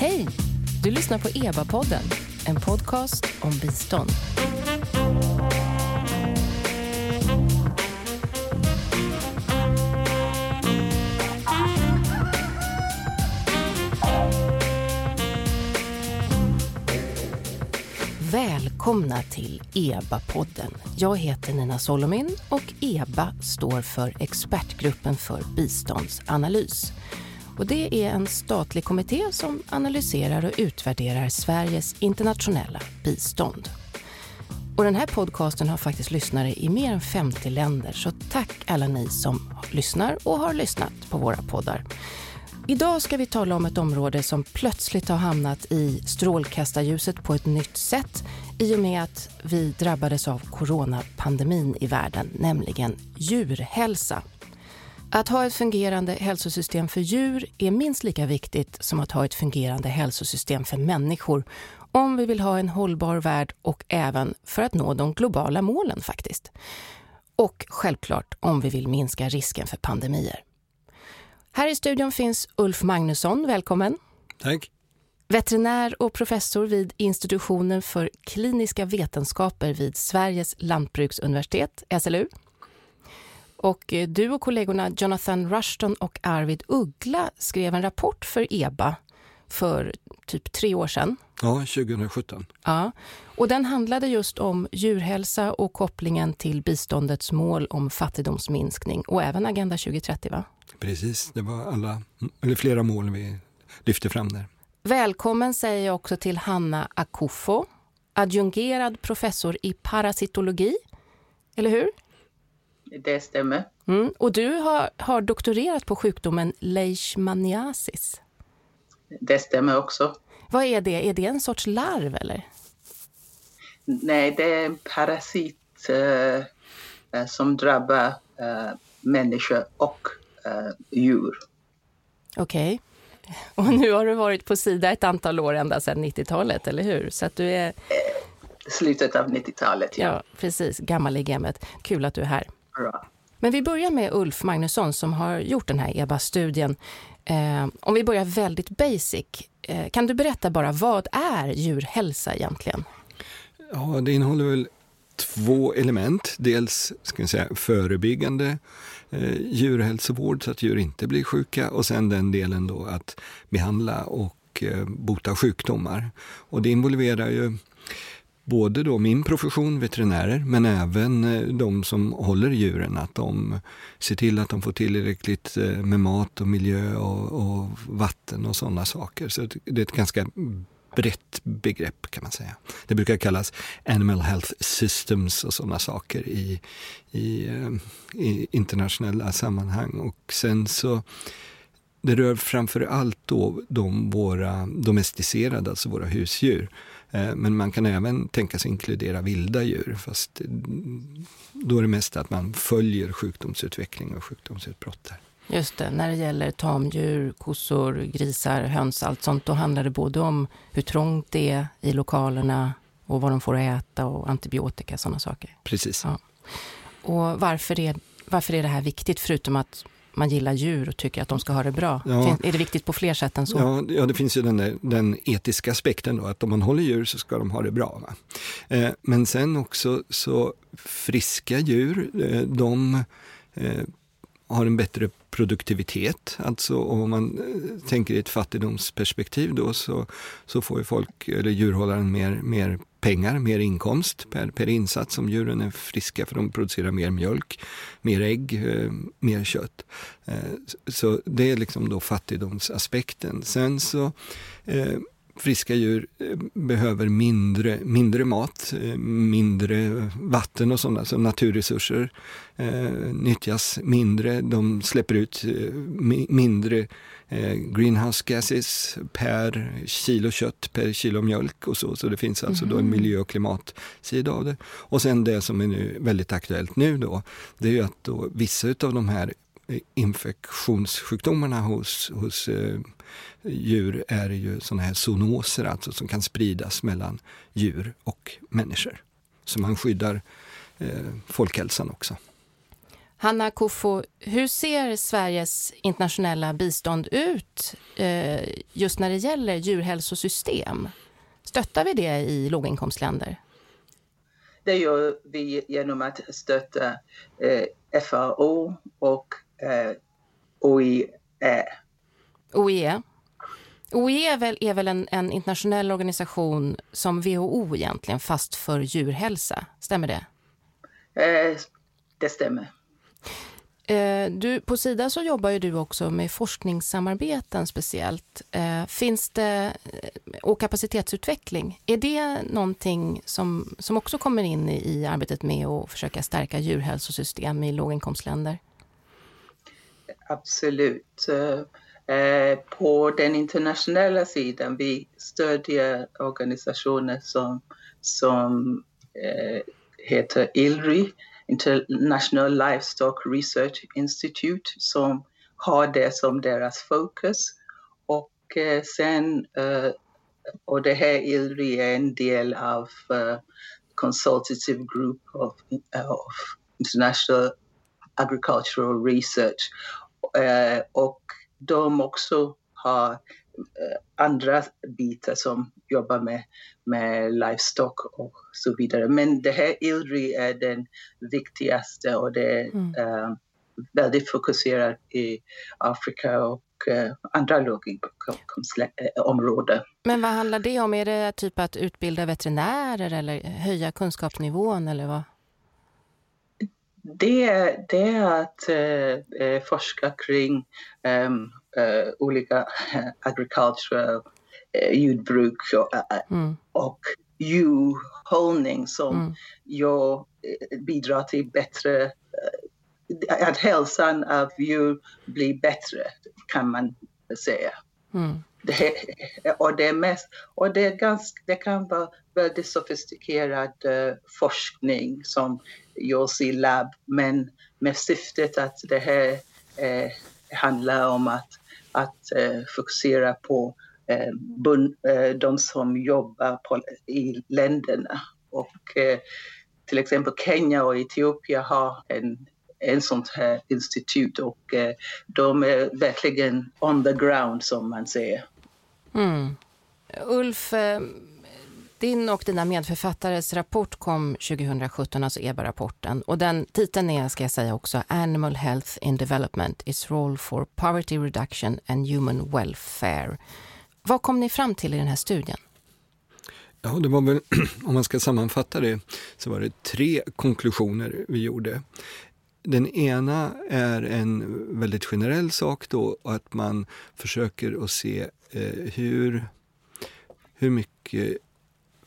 Hej! Du lyssnar på EBA-podden, en podcast om bistånd. Välkomna till EBA-podden. Jag heter Nina Solomin och EBA står för Expertgruppen för biståndsanalys. Och det är en statlig kommitté som analyserar och utvärderar Sveriges internationella bistånd. Och den här podcasten har faktiskt lyssnare i mer än 50 länder, så tack alla ni som lyssnar och har lyssnat på våra poddar. Idag ska vi tala om ett område som plötsligt har hamnat i strålkastarljuset på ett nytt sätt i och med att vi drabbades av coronapandemin i världen, nämligen djurhälsa. Att ha ett fungerande hälsosystem för djur är minst lika viktigt som att ha ett fungerande hälsosystem för människor om vi vill ha en hållbar värld och även för att nå de globala målen faktiskt. Och självklart om vi vill minska risken för pandemier. Här i studion finns Ulf Magnusson, välkommen. Tack. Veterinär och professor vid institutionen för kliniska vetenskaper vid Sveriges lantbruksuniversitet, SLU. Och eh, du och kollegorna Jonathan Rushton och Arvid Uggla skrev en rapport för EBA för typ tre år sedan. Ja, 2017. Ja, och den handlade just om djurhälsa och kopplingen till biståndets mål om fattigdomsminskning och även Agenda 2030 va? Precis, det var alla, eller flera mål vi lyfte fram där. Välkommen säger jag också till Hanna Akufo, adjungerad professor i parasitologi. Eller hur? Det stämmer. Mm. Och du har, har doktorerat på sjukdomen leishmaniasis. Det stämmer också. Vad är det? Är det en sorts larv eller? Nej, det är en parasit eh, som drabbar eh, människor och eh, djur. Okej. Okay. Och nu har du varit på Sida ett antal år, ända sedan 90-talet, eller hur? Så att du är... Slutet av 90-talet, ja. Ja, precis. Gammal i gamet. Kul att du är här. Men vi börjar med Ulf Magnusson som har gjort den här EBA-studien. Eh, om vi börjar väldigt basic. Eh, kan du berätta bara, vad är djurhälsa egentligen? Ja, det innehåller väl två element. Dels ska säga, förebyggande eh, djurhälsovård så att djur inte blir sjuka och sen den delen då att behandla och eh, bota sjukdomar. Och det involverar ju både då min profession, veterinärer, men även eh, de som håller djuren. Att de ser till att de får tillräckligt eh, med mat och miljö och, och vatten och sådana saker. Så det är ett ganska brett begrepp kan man säga. Det brukar kallas animal health systems och sådana saker i, i, eh, i internationella sammanhang. Och sen så det rör framför allt då de våra domesticerade, alltså våra husdjur. Eh, men man kan även tänka sig inkludera vilda djur, fast då är det mest att man följer sjukdomsutveckling och sjukdomsutbrott där. Just det, när det gäller tamdjur, kossor, grisar, höns, allt sånt, då handlar det både om hur trångt det är i lokalerna och vad de får äta och antibiotika, sådana saker. Precis. Ja. Och varför är, varför är det här viktigt, förutom att man gillar djur och tycker att de ska ha det bra? Ja. Är det viktigt på fler sätt än så? Ja, ja det finns ju den, där, den etiska aspekten då, att om man håller djur så ska de ha det bra. Eh, men sen också så friska djur, eh, de eh, har en bättre produktivitet. Alltså om man eh, tänker i ett fattigdomsperspektiv då så, så får ju folk, eller djurhållaren mer, mer pengar, mer inkomst per, per insats om djuren är friska för de producerar mer mjölk, mer ägg, eh, mer kött. Eh, så det är liksom då fattigdomsaspekten. Sen så eh, friska djur eh, behöver mindre, mindre mat, eh, mindre vatten och sådana, så naturresurser eh, nyttjas mindre. De släpper ut eh, mindre eh, greenhouse gases per kilo kött, per kilo mjölk och så. Så det finns alltså mm. då en mhm. miljö och klimatsida av det. Och sen det som är nu väldigt aktuellt nu då, det är ju att då vissa av de här infektionssjukdomarna hos, hos eh, djur är ju sådana här zoonoser, alltså som kan spridas mellan djur och människor. Så man skyddar eh, folkhälsan också. Hanna Kofo, hur ser Sveriges internationella bistånd ut eh, just när det gäller djurhälsosystem? Stöttar vi det i låginkomstländer? Det gör vi genom att stötta eh, FAO och eh, OIE. OIE? OIE är väl, är väl en, en, internationell organisation som WHO egentligen, fast för djurhälsa. Stämmer det? Eh, det stämmer. Eh, du, på Sida så jobbar ju du också med forskningssamarbeten speciellt. Eh, finns det, och kapacitetsutveckling. Är det någonting som, som också kommer in i, i arbetet med att försöka stärka djurhälsosystem i låginkomstländer? Absolut. Eh, eh, på den internationella sidan, vi stödjer organisationer som, som eh, heter ILRI, International Livestock Research Institute, som har det som deras fokus. Och sen, och det här ILRI är en del av Consultative Group of, of International Agricultural Research. Uh, och de också har andra bitar som jobbar med, med livestock och så vidare. Men det här ILRI är den viktigaste och det är mm. uh, väldigt fokuserat i Afrika och uh, andra låginkomstområden. Men vad handlar det om? Är det typ att utbilda veterinärer eller höja kunskapsnivån eller vad? Det, det är att uh, forska kring um, uh, olika agricultural uh, jordbruk och, mm. och djurhållning som mm. jag bidrar till bättre att hälsan av djur blir bättre kan man säga. Mm. Det, och det är mest, och det, är ganska, det kan vara väldigt sofistikerad uh, forskning som görs i labb men med syftet att det här uh, handlar om att att uh, fokusera på bun, de som jobbar på, i länderna. Och till exempel Kenya och Etiopien har en, en sånt här institut och eh, de är verkligen on the ground som man säger. Mm. Ulf, eh, din och dina medförfattares rapport kom 2017, alltså EBA-rapporten. Och den titeln är, ska jag säga också, Animal Health in Development, its role for poverty reduction and human welfare. Vad kom ni fram till i den här studien? Ja, det var väl, om man ska sammanfatta det, så var det tre konklusioner vi gjorde. Den ena är en väldigt generell sak då, att man försöker att se eh, hur, hur mycket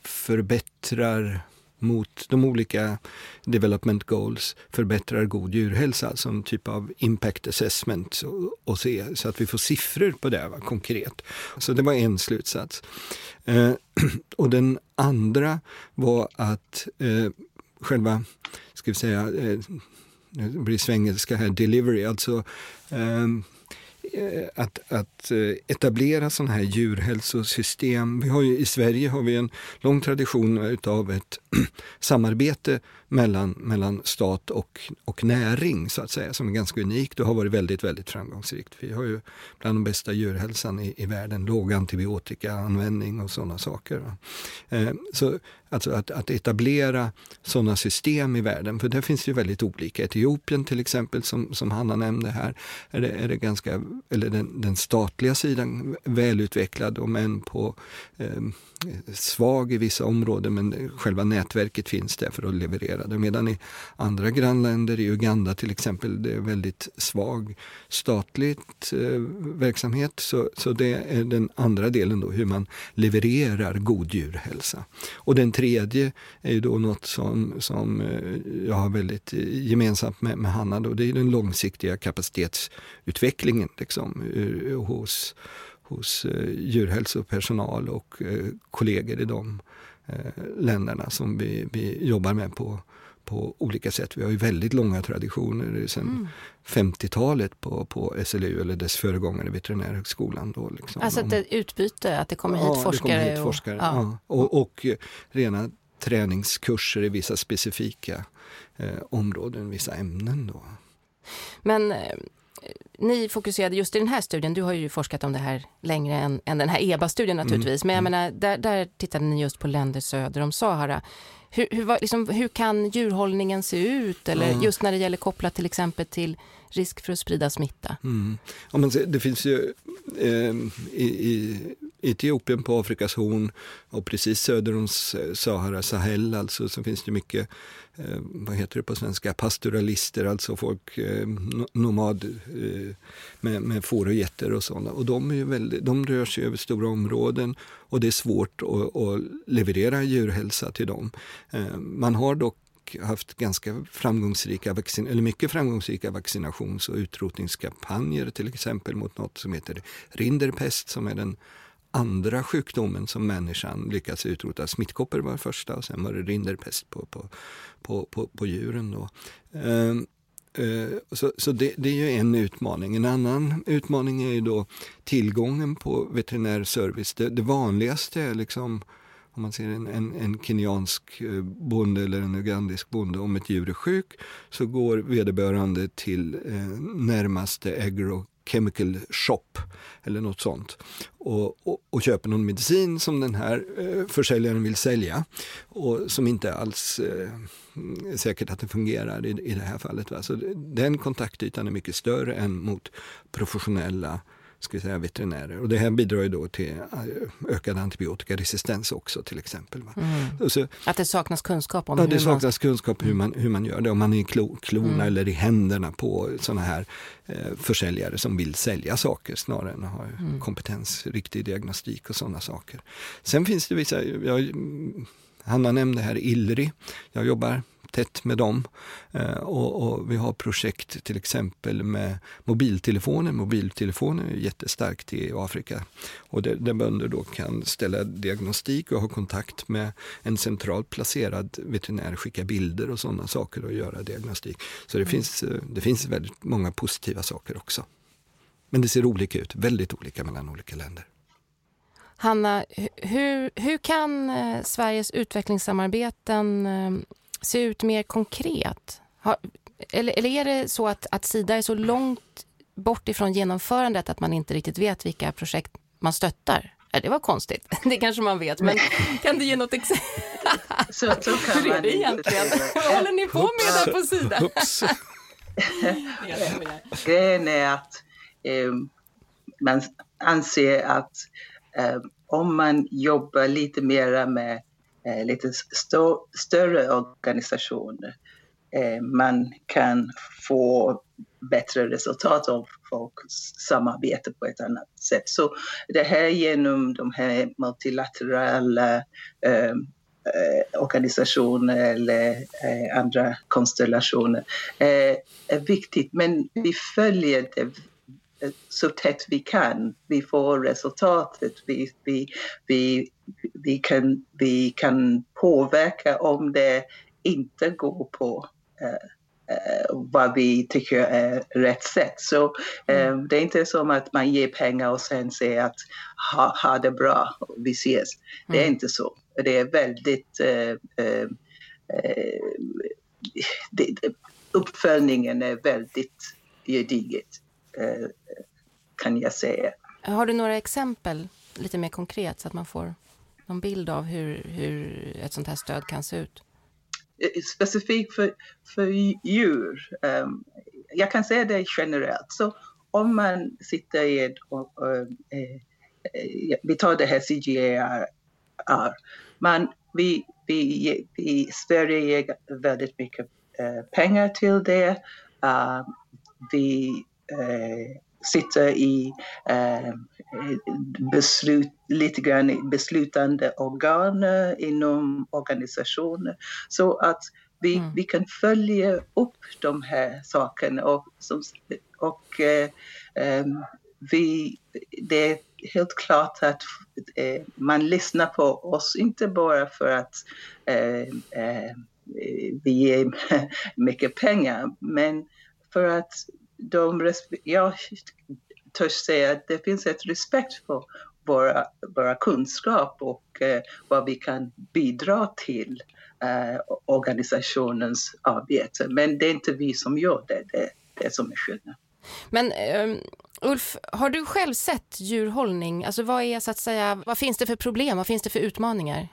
förbättrar mot de olika development goals förbättrar god djurhälsa som typ av impact assessment och, och se, så att vi får siffror på det va, konkret. Så det var en slutsats. Eh, och den andra var att eh, själva, ska vi säga, eh, det blir svengelska här, delivery, alltså ehm, eh, att, att eh, etablera sådana här djurhälsosystem. Vi har ju, I Sverige har vi en lång tradition av ett samarbete mellan, mellan stat och, och näring så att säga, som är ganska unikt och har varit väldigt, väldigt framgångsrikt. Vi har ju bland de bästa djurhälsan i, i världen, låg antibiotikaanvändning och sådana saker. Eh, så alltså att, att etablera sådana system i världen, för där finns det ju väldigt olika. Etiopien till exempel, som, som Hanna nämnde här, är det, är det ganska, eller den, den statliga sidan välutvecklad, om än på eh, svag i vissa områden, men själva nätverket finns där för att leverera det. Medan i andra grannländer, i Uganda till exempel, det är väldigt svag statligt eh, verksamhet. Så, så det är den andra delen då, hur man levererar god djurhälsa. Och den tredje är ju då något som, som eh, jag har väldigt eh, gemensamt med, med Hanna, då, det är den långsiktiga kapacitetsutvecklingen liksom, eh, hos hos djurhälsopersonal och kollegor i de länderna som vi, vi jobbar med på, på olika sätt. Vi har ju väldigt långa traditioner sedan mm. 50-talet på, på SLU eller dess föregångare Veterinärhögskolan. Då, liksom. Alltså att det utbyte, att det kommer hit ja, forskare? Kommer hit forskare och, ja. Ja. Och, och, rena träningskurser i vissa specifika eh, områden, vissa ämnen. Då. Men eh, ni fokuserade just i den här studien, du har ju forskat om det här längre än, än den här EBA-studien naturligtvis, mm. men jag mm. menar, där, där tittade ni just på länder söder om Sahara. Hur, hur, liksom, hur kan djurhållningen se ut? Eller mm. just när det gäller kopplat till exempel till risk för att sprida smitta? Mm. Ja, men det finns ju eh, i, i, Etiopien på Afrikas horn och precis söder om Sahara, Sahel alltså, så finns det mycket, eh, vad heter det på svenska, pastoralister, alltså folk, eh, nomad eh, med, med får och getter och sådana. Och de, är väldigt, de rör sig över stora områden och det är svårt att, att leverera djurhälsa till dem. Eh, man har dock haft ganska framgångsrika, vaccin eller mycket framgångsrika vaccinations och utrotningskampanjer till exempel mot något som heter rinderpest som är den andra sjukdomen som människan lyckats utrota. Smittkoppor var första och sen var det rinderpest på, på, på, på, på djuren. Då. Ehm, eh, så, så det, det, är ju en utmaning. En annan utmaning är ju då tillgången på veterinär service. Det, det vanligaste är liksom om man ser en, en, en kenyansk eh, bonde eller en ugandisk bonde, om ett djur är sjuk så går vederbörande till eh, närmaste agrochemical shop eller något sånt och, och, och, köper någon medicin som den här eh, försäljaren vill sälja och som inte alls eh, är säkert att det fungerar i, i det här fallet. Va? Så den kontaktytan är mycket större än mot professionella ska säga, veterinärer. Och det här bidrar ju då till eh, ökad antibiotikaresistens också till exempel. Mm. Så, att det saknas kunskap om ja, det saknas man... kunskap hur man, hur man gör det. Om man är i klo, klorna mm. eller i händerna på sådana här eh, försäljare som vill sälja saker snarare än att ha mm. kompetens, riktig diagnostik och sådana saker. Sen finns det vissa, jag, Hanna nämnde här ILRI. Jag jobbar tätt med dem. Eh, och, och, vi har projekt till exempel med mobiltelefoner. Mobiltelefoner är jättestarkt i Afrika. Och där, där bönder då kan ställa diagnostik och ha kontakt med en centralt placerad veterinär, skicka bilder och sådana saker och göra diagnostik. Så det, mm. finns, eh, det finns väldigt många positiva saker också. Men det ser olika ut, väldigt olika mellan olika länder. Hanna, hur, hur kan eh, Sveriges utvecklingssamarbeten se ut mer konkret? Har, eller, eller är det så att, att Sida är så långt bort ifrån genomförandet att man inte riktigt vet vilka projekt man stöttar? Det var konstigt. Det kanske man vet, men kan du ge något exempel? Så, så kan Hur är det egentligen? Vad håller ni på med där på Sida? Grejen är att eh, man anser att eh, om man jobbar lite mer med eh, lite stå, större organisationer. Eh, man kan få bättre resultat av folk samarbete på ett annat sätt. Så det här genom de här multilaterala eh, eh organisationer eller eh, andra konstellationer eh, är viktigt. Men vi följer det så tätt vi kan. Vi får resultatet. Vi, vi, vi, vi, kan, vi kan påverka om det inte går på uh, uh, vad vi tycker är rätt sätt. Så uh, det är inte som att man ger pengar och sen säger att ha, ha det bra, vi ses. Det är mm. inte så. Det är väldigt det, uppföljningen är väldigt gediget kan jag säga. Har du några exempel lite mer konkret så att man får någon bild av hur, hur ett sånt här stöd kan se ut? Eh, specifikt för, för djur. Um, jag kan säga det generellt. Så om man sitter i ett... Och, och, eh, eh, vi tar det här CGAR. Man, vi, vi, vi, Sverige ger väldigt mycket eh, pengar till det. Uh, vi eh, sitter i eh, beslut, lite grann beslutande organ inom organisationer. Så att vi, mm. vi kan följa upp de här sakerna och, som, och eh, vi, det är helt klart att eh, man lyssnar på oss, inte bara för att eh, eh vi ger mycket pengar, men för att de, jag törs säga att det finns ett respekt för våra, våra kunskap och eh, vad vi kan bidra till eh, organisationens arbete. Men det är inte vi som gör det, det, det som är skillnaden. Men um, Ulf, har du själv sett djurhållning? Alltså vad är så att säga, vad finns det för problem, vad finns det för utmaningar?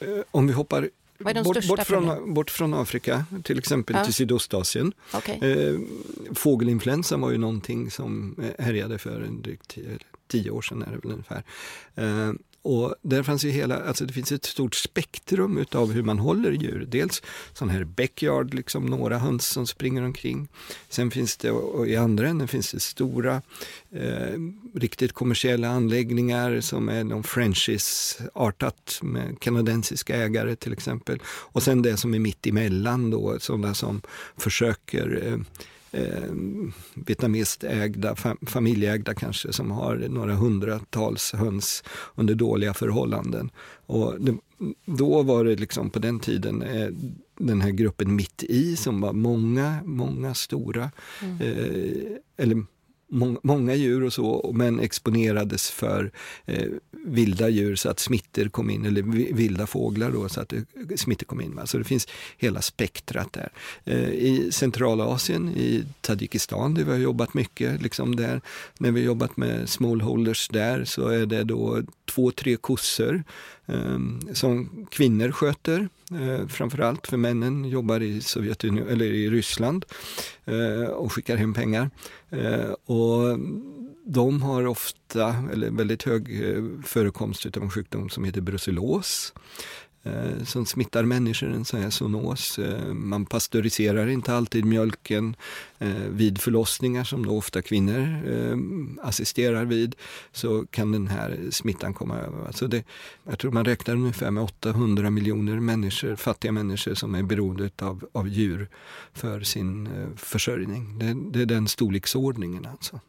Eh, om vi hoppar bort, bort, från, bort, från, Afrika, till exempel ja. till Sydostasien. Okay. Eh, fågelinfluensan var ju någonting som härjade för en drygt tio, tio år sedan är det väl ungefär. Eh, och där fanns ju hela, alltså det finns ett stort spektrum utav hur man håller djur. Dels sån här backyard, liksom några höns som springer omkring. Sen finns det, och i andra änden finns det stora, eh, riktigt kommersiella anläggningar som är någon franchise-artat med kanadensiska ägare till exempel. Och sen det som är mitt emellan då, sådana som försöker eh, eh, vietnamestägda, fam familjeägda kanske, som har några hundratals höns under dåliga förhållanden. Och det, då var det liksom på den tiden eh, den här gruppen mitt i som var många, många stora, mm. eh, eller många djur och så, men exponerades för eh, vilda djur så att smittor kom in, eller vilda fåglar då, så att smitter smittor kom in. Så det finns hela spektrat där. Eh, I Centralasien, i Tadzjikistan, där vi har jobbat mycket, liksom där, när vi har jobbat med smallholders där, så är det då två, tre kossor Ehm, som kvinnor sköter, eh, framförallt för männen jobbar i Sovjetunion, eller i Ryssland eh, och skickar hem pengar. Eh, och de har ofta, eller väldigt hög eh, förekomst av en sjukdom som heter brucellos Eh, som smittar människor, en sån här zoonos. Eh, man pasteuriserar inte alltid mjölken eh, vid förlossningar som då ofta kvinnor assisterar vid, så kan den här smittan komma över. Alltså det, jag tror man räknar ungefär med 800 miljoner människor, fattiga människor som är beroende av, av djur för sin försörjning. Det, det är den storleksordningen alltså.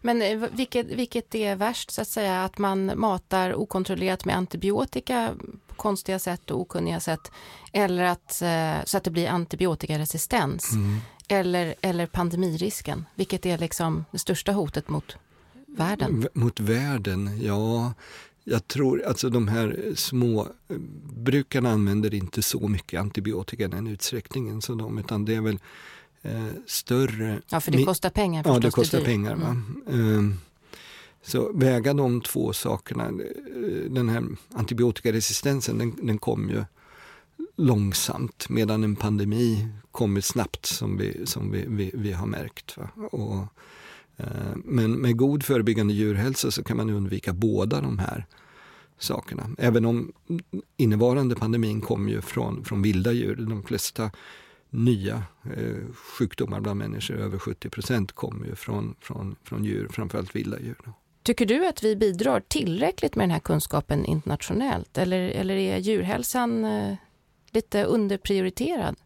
Men eh, vilket, vilket är värst, så att säga, att man matar okontrollerat med antibiotika på konstiga sätt och okunniga sätt, eller att, eh, så att det blir antibiotikaresistens, mm. eller, eller pandemirisken, vilket är liksom det största hotet mot världen? Mot världen, ja. Jag tror alltså de här små eh, brukarna använder inte så mycket antibiotika i den utsträckningen, så de, utan det är väl större... Ja, för det kostar pengar. Ja, det kostar det pengar. Mm. Eh, så väga de två sakerna. Eh, den här antibiotikaresistensen den, den kom ju långsamt medan en pandemi kommer snabbt som vi, som vi, vi, vi har märkt. Och, eh, men med god förebyggande djurhälsa så kan man undvika båda de här sakerna. Även om innevarande pandemin kom ju från, från vilda djur. De flesta nya eh, sjukdomar bland människor, över 70 procent, kommer ju från, från, från djur, framförallt vilda djur. Då. Tycker du att vi bidrar tillräckligt med den här kunskapen internationellt eller, eller är djurhälsan eh, lite underprioriterad?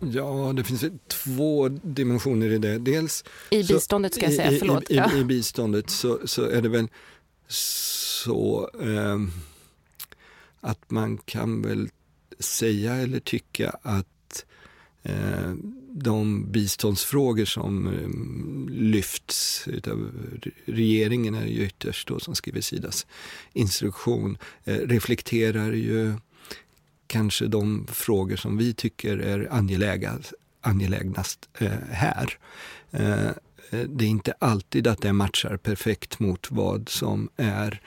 Ja, det finns två dimensioner i det. Dels I biståndet ska jag säga, i, förlåt. I, i, ja. i biståndet så, så, är det väl så eh, att man kan väl säga eller tycka att de biståndsfrågor som eh, lyfts av regeringen är ju ytterst då som skriver Sidas instruktion. Eh, reflekterar ju kanske de frågor som vi tycker är angelägna, angelägnast här. Det är inte alltid att det matchar perfekt mot vad som är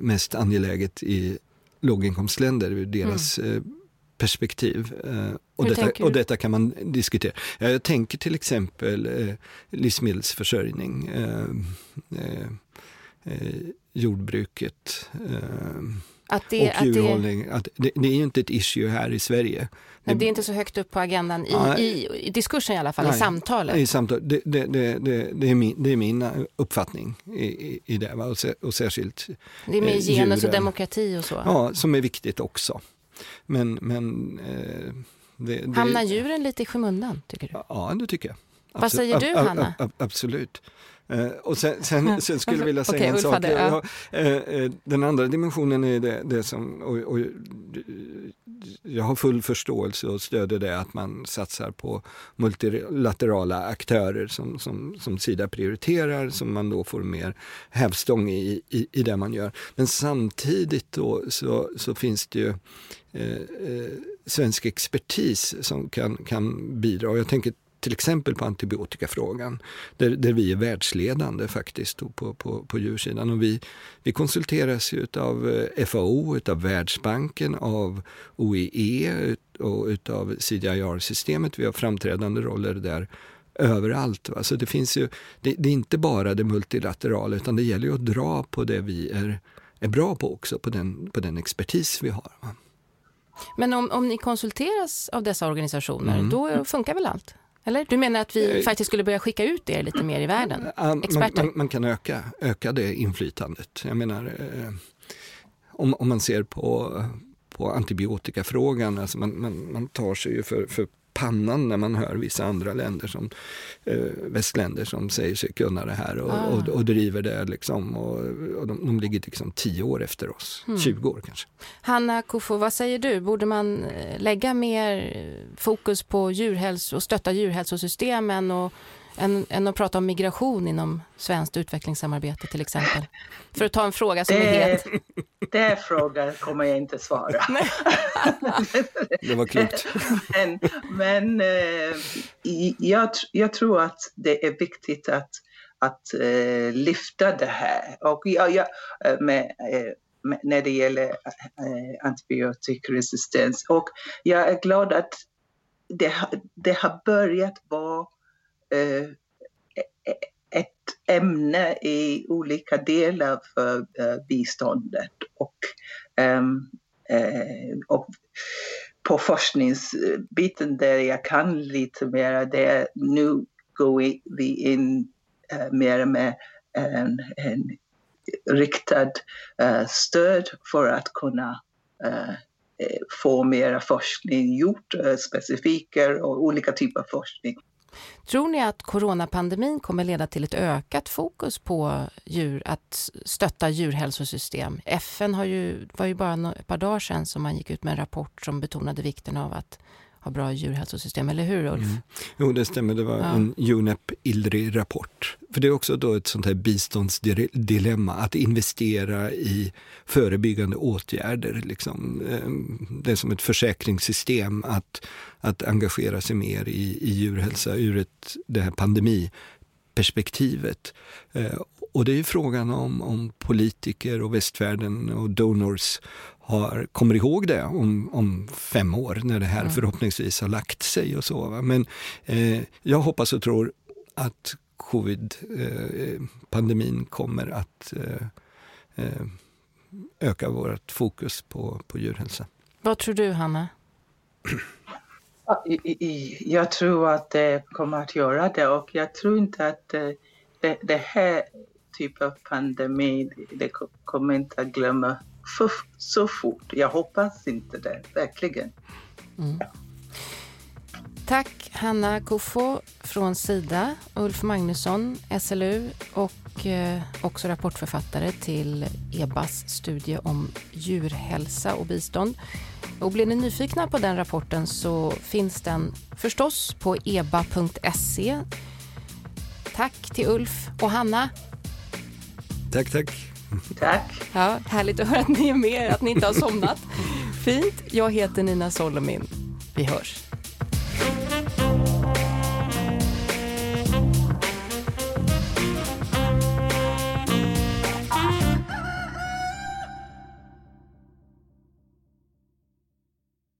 mest angeläget i låginkomstländer, deras mm perspektiv. Eh, och detta, och detta, kan man diskutera. Jag tänker till exempel eh, livsmedelsförsörjning, eh, eh, eh jordbruket eh, att det, och djurhållning. Att det, att det, det, är ju inte ett issue här i Sverige. Men det är inte så högt upp på agendan i, nej, i, i diskursen i alla fall, nej, i samtalet? I samtal, det, det, är min, det är min uppfattning i, i, i det? Och, och särskilt Det är med genus och demokrati och så? Ja, som är viktigt också. Men, men eh, det, det... Hamnar djuren lite i skymundan, tycker du? Ja, det tycker jag. Absolut. Vad säger du, Hanna? absolut. Uh, och sen, sen, sen, skulle jag vilja säga okay, en sak. Ja. Uh, uh, den andra dimensionen är det, det som, och, och, jag har full förståelse och stöder det att man satsar på multilaterala aktörer som, som, som Sida prioriterar, som man då får mer hävstång i, i, i det man gör. Men samtidigt då så, så finns det ju eh, eh, svensk expertis som kan, kan bidra. Och jag tänker till exempel på antibiotikafrågan, där, där vi är världsledande faktiskt på, på, på djursidan. Och vi, vi konsulteras ju av FAO, av Världsbanken, av OIE och av CDIR-systemet. Vi har framträdande roller där överallt. Va? Så det, finns ju, det, det, är inte bara det multilaterala utan det gäller ju att dra på det vi är, är bra på också, på den, på den expertis vi har. Va? Men om, om ni konsulteras av dessa organisationer, mm. då funkar väl allt? Eller? Du menar att vi eh, faktiskt skulle börja skicka ut er lite mer i världen? Experter? Man, man, man kan öka, öka det inflytandet. Jag menar, eh, om, om man ser på, på antibiotikafrågan, alltså man, man, man tar sig ju för, för pannan när man hör vissa andra länder som eh, västländer som säger sig kunna det här och, ah. och, och driver det. Liksom, och, och de, de, ligger liksom tio år efter oss, mm. 20 år kanske. Hanna Kofo, vad säger du? Borde man eh, lägga mer fokus på djurhälso och stötta djurhälsosystemen och än, än att prata om migration inom svenskt utvecklingssamarbete till exempel? För att ta en fråga som det, är het. Det frågan kommer jag inte svara. det var klokt. men, men eh, jag, jag tror att det är viktigt att, att eh, lyfta det här. Och jag, jag, eh, med, med, när det gäller antibiotikaresistens. Och jag är glad att det, det har börjat vara Eh, e, e, ett ämne i olika delar för eh, biståndet. Och, ehm, eh, och på forskningsbiten där jag kan lite mer, det är nu går vi in eh, mer med en, en riktad eh, stöd för att kunna få mera forskning gjort, specifiker och olika typer av forskning. Tror ni att coronapandemin kommer leda till ett ökat fokus på djur, att stötta djurhälsosystem? FN har ju, var ju bara ett par dagar sedan som man gick ut med en rapport som betonade vikten av att ha bra djurhälsosystem, eller hur Ulf? Mm. Jo, det stämmer. Det var ja. en UNEP ILRI-rapport. För det är också då ett sånt här biståndsdilemma, att investera i förebyggande åtgärder. Liksom. Ehm, det är som ett försäkringssystem att, att engagera sig mer i, i djurhälsa ur ett, det här pandemiperspektivet. Ehm, och det är frågan om, om politiker och västvärlden och donors har, kommer ihåg det om, om fem år när det här mm. förhoppningsvis har lagt sig och så. Men eh, jag hoppas och tror att covid-pandemin eh, kommer att eh, eh, öka vårt fokus på, på djurhälsa. Vad tror du, Hanna? Jag tror att det kommer att göra det och jag tror inte att det, det här typ av pandemi, det kommer inte att glömma för, så fort. Jag hoppas inte det, verkligen. Mm. Tack Hanna Kofo från Sida, Ulf Magnusson, SLU och eh, också rapportförfattare till EBAs studie om djurhälsa och bistånd. Och blir ni nyfikna på den rapporten så finns den förstås på eba.se. Tack till Ulf och Hanna. Tack, tack. Tack. Ja, härligt att höra att ni är med, att ni inte har somnat. Fint. Jag heter Nina Solomin. Vi hörs.